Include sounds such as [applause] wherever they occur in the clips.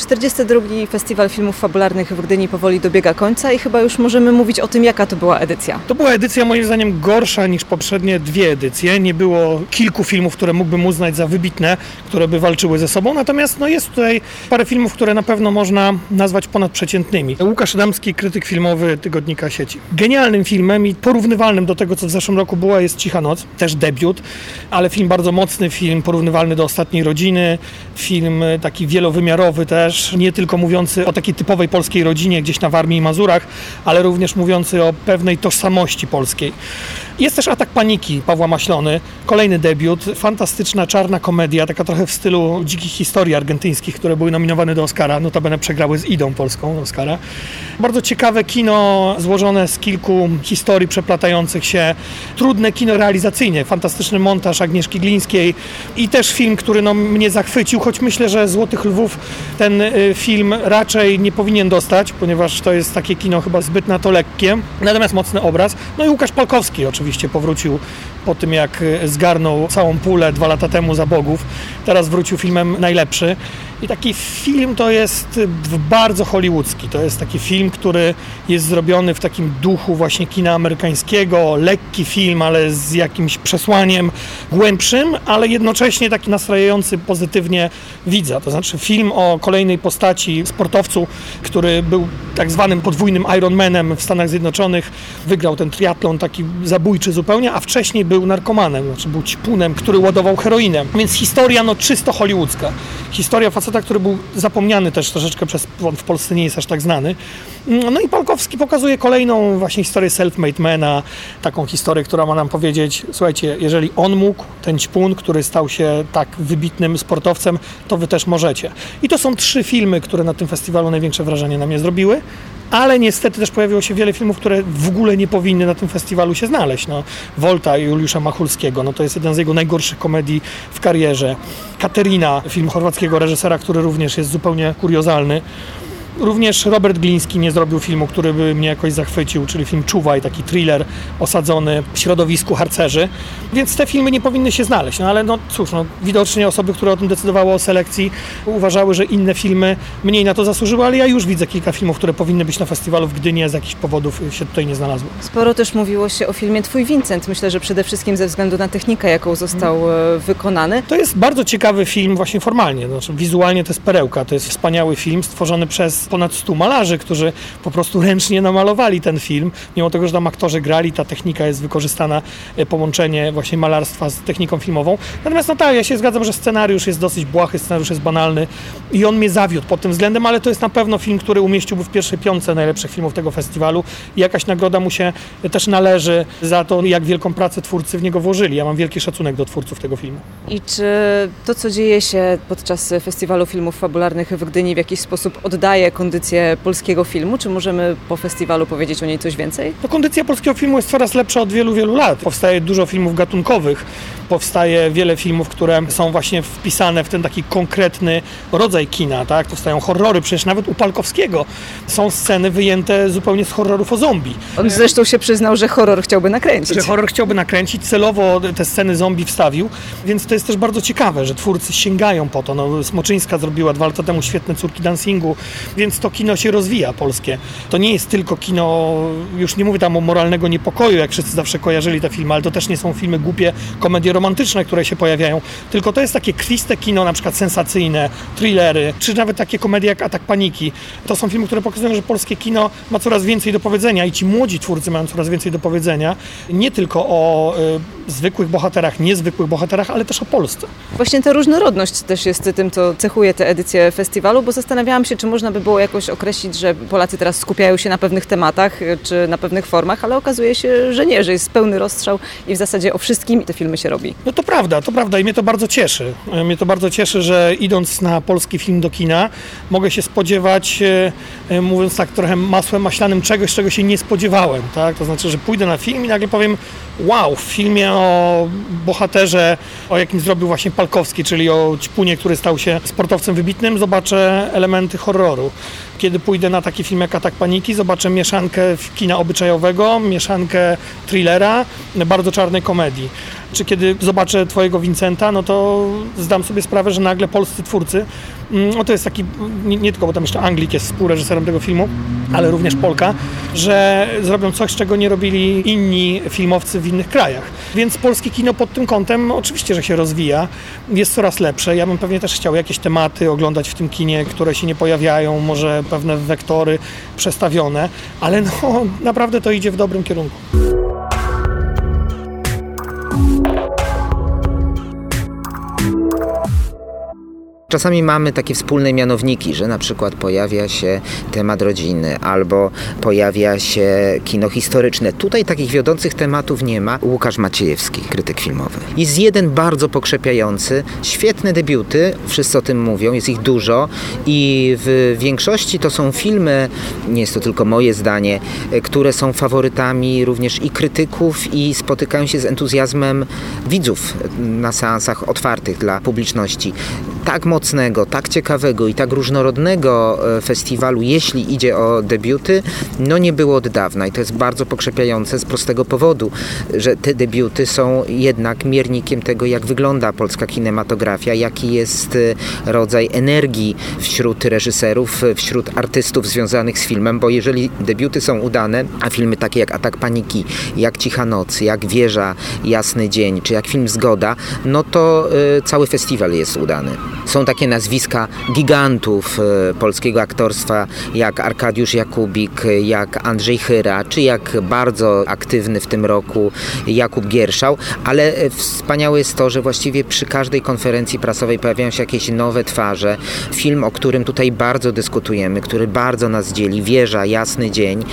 42. Festiwal Filmów Fabularnych w Gdyni powoli dobiega końca i chyba już możemy mówić o tym, jaka to była edycja. To była edycja moim zdaniem gorsza niż poprzednie dwie edycje. Nie było kilku filmów, które mógłbym uznać za wybitne, które by walczyły ze sobą, natomiast no, jest tutaj parę filmów, które na pewno można nazwać ponadprzeciętnymi. Łukasz Adamski, krytyk filmowy Tygodnika Sieci. Genialnym filmem i porównywalnym do tego, co w zeszłym roku była, jest Cicha Noc, też debiut, ale film bardzo mocny, film porównywalny do Ostatniej Rodziny, film taki wielowymiarowy też, też nie tylko mówiący o takiej typowej polskiej rodzinie gdzieś na Warmii i Mazurach, ale również mówiący o pewnej tożsamości polskiej. Jest też Atak Paniki Pawła Maślony, kolejny debiut, fantastyczna czarna komedia, taka trochę w stylu dzikich historii argentyńskich, które były nominowane do Oscara, notabene przegrały z Idą polską Oscara. Bardzo ciekawe kino złożone z kilku historii przeplatających się, trudne kino realizacyjnie, fantastyczny montaż Agnieszki Glińskiej i też film, który no, mnie zachwycił, choć myślę, że Złotych Lwów ten y, film raczej nie powinien dostać, ponieważ to jest takie kino chyba zbyt na to lekkie, natomiast mocny obraz. No i Łukasz Palkowski oczywiście oczywiście powrócił po tym, jak zgarnął całą pulę dwa lata temu za Bogów. Teraz wrócił filmem najlepszy. I taki film to jest bardzo hollywoodzki. To jest taki film, który jest zrobiony w takim duchu właśnie kina amerykańskiego. Lekki film, ale z jakimś przesłaniem głębszym, ale jednocześnie taki nastrajający pozytywnie widza. To znaczy film o kolejnej postaci, sportowcu, który był tak zwanym podwójnym Ironmanem w Stanach Zjednoczonych. Wygrał ten triatlon taki zabójczy zupełnie, a wcześniej był narkomanem, znaczy był ćpunem, który ładował heroinę. Więc historia no czysto hollywoodzka. Historia faceta, który był zapomniany też troszeczkę przez, on w Polsce nie jest aż tak znany. No i Palkowski pokazuje kolejną właśnie historię self-made mana, taką historię, która ma nam powiedzieć, słuchajcie, jeżeli on mógł, ten ćpun, który stał się tak wybitnym sportowcem, to wy też możecie. I to są trzy filmy, które na tym festiwalu największe wrażenie na mnie zrobiły ale niestety też pojawiło się wiele filmów, które w ogóle nie powinny na tym festiwalu się znaleźć. No, Volta Juliusza Machulskiego, no to jest jeden z jego najgorszych komedii w karierze. Katerina, film chorwackiego reżysera, który również jest zupełnie kuriozalny. Również Robert Gliński nie zrobił filmu, który by mnie jakoś zachwycił, czyli film Czuwaj, taki thriller osadzony w środowisku harcerzy. Więc te filmy nie powinny się znaleźć. No ale no cóż, no, widocznie osoby, które o tym decydowały o selekcji, uważały, że inne filmy mniej na to zasłużyły, ale ja już widzę kilka filmów, które powinny być na festiwalu w Gdyni, z jakichś powodów się tutaj nie znalazły. Sporo też mówiło się o filmie Twój Vincent. Myślę, że przede wszystkim ze względu na technikę, jaką został hmm. wykonany. To jest bardzo ciekawy film właśnie formalnie. Znaczy, wizualnie to jest perełka. To jest wspaniały film stworzony przez ponad 100 malarzy, którzy po prostu ręcznie namalowali ten film. Mimo tego, że tam aktorzy grali, ta technika jest wykorzystana, e, połączenie właśnie malarstwa z techniką filmową. Natomiast no tak, ja się zgadzam, że scenariusz jest dosyć błahy, scenariusz jest banalny i on mnie zawiódł pod tym względem, ale to jest na pewno film, który umieściłby w pierwszej piątce najlepszych filmów tego festiwalu jakaś nagroda mu się też należy za to, jak wielką pracę twórcy w niego włożyli. Ja mam wielki szacunek do twórców tego filmu. I czy to, co dzieje się podczas festiwalu filmów fabularnych w Gdyni w jakiś sposób oddaje kondycję polskiego filmu? Czy możemy po festiwalu powiedzieć o niej coś więcej? No, kondycja polskiego filmu jest coraz lepsza od wielu, wielu lat. Powstaje dużo filmów gatunkowych, powstaje wiele filmów, które są właśnie wpisane w ten taki konkretny rodzaj kina, tak? Powstają horrory, przecież nawet u Palkowskiego są sceny wyjęte zupełnie z horrorów o zombie. On zresztą się przyznał, że horror chciałby nakręcić. Że horror chciałby nakręcić, celowo te sceny zombie wstawił, więc to jest też bardzo ciekawe, że twórcy sięgają po to. No, Smoczyńska zrobiła dwa lata temu świetne Córki Dancingu, więc to kino się rozwija polskie. To nie jest tylko kino, już nie mówię tam o moralnego niepokoju, jak wszyscy zawsze kojarzyli te filmy, ale to też nie są filmy głupie, komedie romantyczne, które się pojawiają, tylko to jest takie kwiste kino, na przykład sensacyjne, thrillery, czy nawet takie komedie jak Atak Paniki. To są filmy, które pokazują, że polskie kino ma coraz więcej do powiedzenia i ci młodzi twórcy mają coraz więcej do powiedzenia, nie tylko o y, zwykłych bohaterach, niezwykłych bohaterach, ale też o Polsce. Właśnie ta różnorodność też jest tym, co cechuje tę edycję festiwalu, bo zastanawiałam się, czy można by było jakoś określić, że Polacy teraz skupiają się na pewnych tematach, y, czy na pewnych formach, ale okazuje się, że nie, że jest pełny rozstrzał i w zasadzie o wszystkim te filmy się robi. No to prawda, to prawda i mnie to bardzo cieszy. Mnie to bardzo cieszy, że idąc na polski film do kina, mogę się spodziewać, e, e, mówiąc tak trochę masłem maślanym, czegoś, czego się nie spodziewałem. Tak? To znaczy, że pójdę na film i nagle powiem, wow, w filmie o bohaterze, o jakim zrobił właśnie Palkowski, czyli o Ćpunie, który stał się sportowcem wybitnym, zobaczę elementy horroru. Kiedy pójdę na taki film jak Atak Paniki, zobaczę mieszankę kina obyczajowego, mieszankę thrillera, bardzo czarnej komedii. Czy kiedy zobaczę Twojego Vincenta, no to zdam sobie sprawę, że nagle polscy twórcy, no to jest taki, nie, nie tylko, bo tam jeszcze Anglik jest współreżyserem tego filmu, ale również Polka, że zrobią coś, czego nie robili inni filmowcy w innych krajach. Więc polskie kino pod tym kątem oczywiście, że się rozwija, jest coraz lepsze. Ja bym pewnie też chciał jakieś tematy oglądać w tym kinie, które się nie pojawiają, może pewne wektory przestawione, ale no [laughs] naprawdę to idzie w dobrym kierunku. Czasami mamy takie wspólne mianowniki, że na przykład pojawia się temat rodziny albo pojawia się kino historyczne. Tutaj takich wiodących tematów nie ma. Łukasz Maciejewski, krytyk filmowy. Jest jeden bardzo pokrzepiający, świetne debiuty, wszyscy o tym mówią, jest ich dużo i w większości to są filmy, nie jest to tylko moje zdanie, które są faworytami również i krytyków i spotykają się z entuzjazmem widzów na seansach otwartych dla publiczności. Tak mocnego, tak ciekawego i tak różnorodnego e, festiwalu, jeśli idzie o debiuty, no nie było od dawna i to jest bardzo pokrzepiające z prostego powodu, że te debiuty są jednak miernikiem tego, jak wygląda polska kinematografia, jaki jest e, rodzaj energii wśród reżyserów, e, wśród artystów związanych z filmem, bo jeżeli debiuty są udane, a filmy takie jak Atak Paniki, jak Cicha Noc, jak Wieża, Jasny Dzień, czy jak film Zgoda, no to y, cały festiwal jest udany. Są takie nazwiska gigantów e, polskiego aktorstwa, jak Arkadiusz Jakubik, jak Andrzej Chyra, czy jak bardzo aktywny w tym roku Jakub Gierszał, ale e, wspaniałe jest to, że właściwie przy każdej konferencji prasowej pojawiają się jakieś nowe twarze. Film, o którym tutaj bardzo dyskutujemy, który bardzo nas dzieli, Wieża, Jasny Dzień,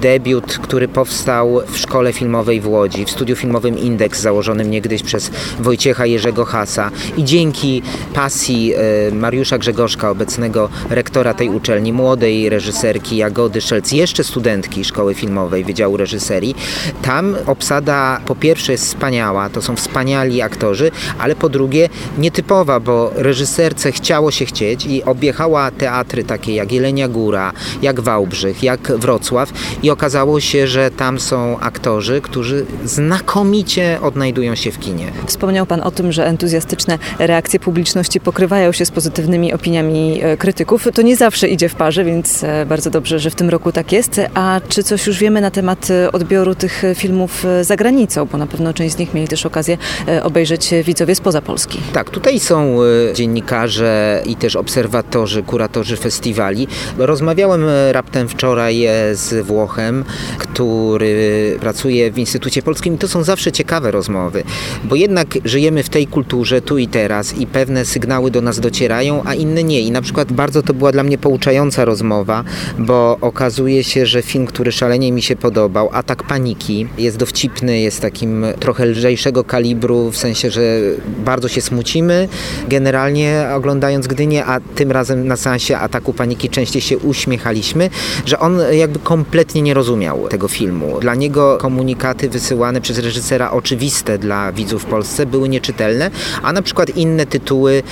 debiut, który powstał w Szkole Filmowej w Łodzi, w studiu filmowym Indeks, założonym niegdyś przez Wojciecha Jerzego Hasa. I dzięki pasji e, Mariusza Grzegorzka, obecnego rektora tej uczelni, młodej reżyserki Jagody Szelc, jeszcze studentki Szkoły Filmowej Wydziału Reżyserii. Tam obsada po pierwsze jest wspaniała, to są wspaniali aktorzy, ale po drugie nietypowa, bo reżyserce chciało się chcieć i objechała teatry takie jak Jelenia Góra, jak Wałbrzych, jak Wrocław i okazało się, że tam są aktorzy, którzy znakomicie odnajdują się w kinie. Wspomniał Pan o tym, że entuzjastyczne reakcje publiczności pokrywają się z pozytywnymi opiniami e, krytyków. To nie zawsze idzie w parze, więc e, bardzo dobrze, że w tym roku tak jest. A czy coś już wiemy na temat e, odbioru tych filmów za granicą? Bo na pewno część z nich mieli też okazję obejrzeć widzowie spoza Polski. Tak, tutaj są dziennikarze i też obserwatorzy, kuratorzy festiwali. Rozmawiałem raptem wczoraj z Włochem, który pracuje w Instytucie Polskim i to są zawsze ciekawe rozmowy, bo jednak żyjemy w tej kulturze tu i teraz i pewne sygnały do nas docierają, a inne nie. I na przykład bardzo to była dla mnie pouczająca rozmowa, bo okazuje się, że film, który szalenie mi się podobał, Atak Paniki, jest dowcipny, jest takim trochę lżejszego kalibru, w sensie, że bardzo się smucimy generalnie oglądając Gdynię, a tym razem na seansie Ataku Paniki częściej się uśmiechaliśmy, że on jakby kompletnie nie rozumiał tego filmu. Dla niego komunikaty wysyłane przez reżysera oczywiste dla widzów w Polsce były nieczytelne, a na przykład inne tytuły,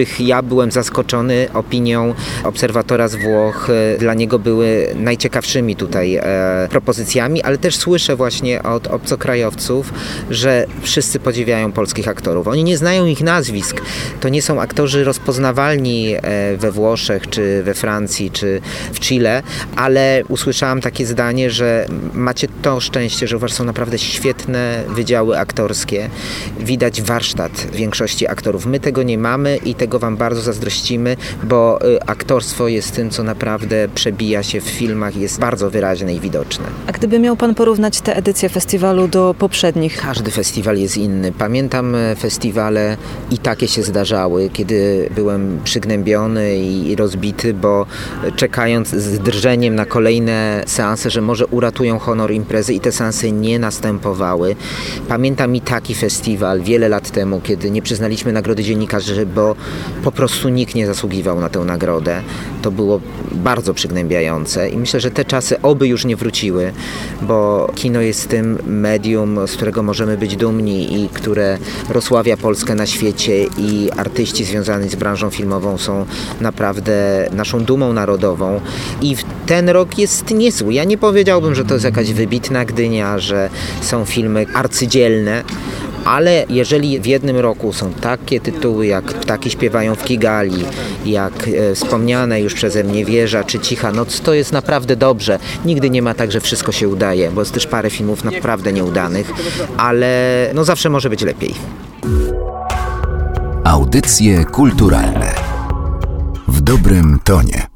których ja byłem zaskoczony opinią obserwatora z Włoch, e, dla niego były najciekawszymi tutaj e, propozycjami, ale też słyszę właśnie od obcokrajowców, że wszyscy podziwiają polskich aktorów. Oni nie znają ich nazwisk. To nie są aktorzy rozpoznawalni e, we Włoszech, czy we Francji, czy w Chile, ale usłyszałam takie zdanie, że macie to szczęście, że u was są naprawdę świetne wydziały aktorskie. Widać warsztat większości aktorów. My tego nie mamy i tego Wam bardzo zazdrościmy, bo y, aktorstwo jest tym, co naprawdę przebija się w filmach, jest bardzo wyraźne i widoczne. A gdyby miał Pan porównać te edycje festiwalu do poprzednich? Każdy festiwal jest inny. Pamiętam e, festiwale i takie się zdarzały, kiedy byłem przygnębiony i rozbity, bo czekając z drżeniem na kolejne seanse, że może uratują honor imprezy i te seanse nie następowały. Pamiętam i taki festiwal wiele lat temu, kiedy nie przyznaliśmy nagrody dziennikarzy, bo po prostu nikt nie zasługiwał na tę nagrodę. To było bardzo przygnębiające i myślę, że te czasy oby już nie wróciły, bo kino jest tym medium, z którego możemy być dumni i które rozsławia Polskę na świecie i artyści związani z branżą filmową są naprawdę naszą dumą narodową i ten rok jest niezły. Ja nie powiedziałbym, że to jest jakaś wybitna Gdynia, że są filmy arcydzielne, ale jeżeli w jednym roku są takie tytuły jak Ptaki śpiewają w Kigali, jak e, wspomniane już przeze mnie Wieża czy Cicha Noc, to jest naprawdę dobrze. Nigdy nie ma tak, że wszystko się udaje, bo jest też parę filmów naprawdę nieudanych, ale no zawsze może być lepiej. Audycje kulturalne w dobrym tonie.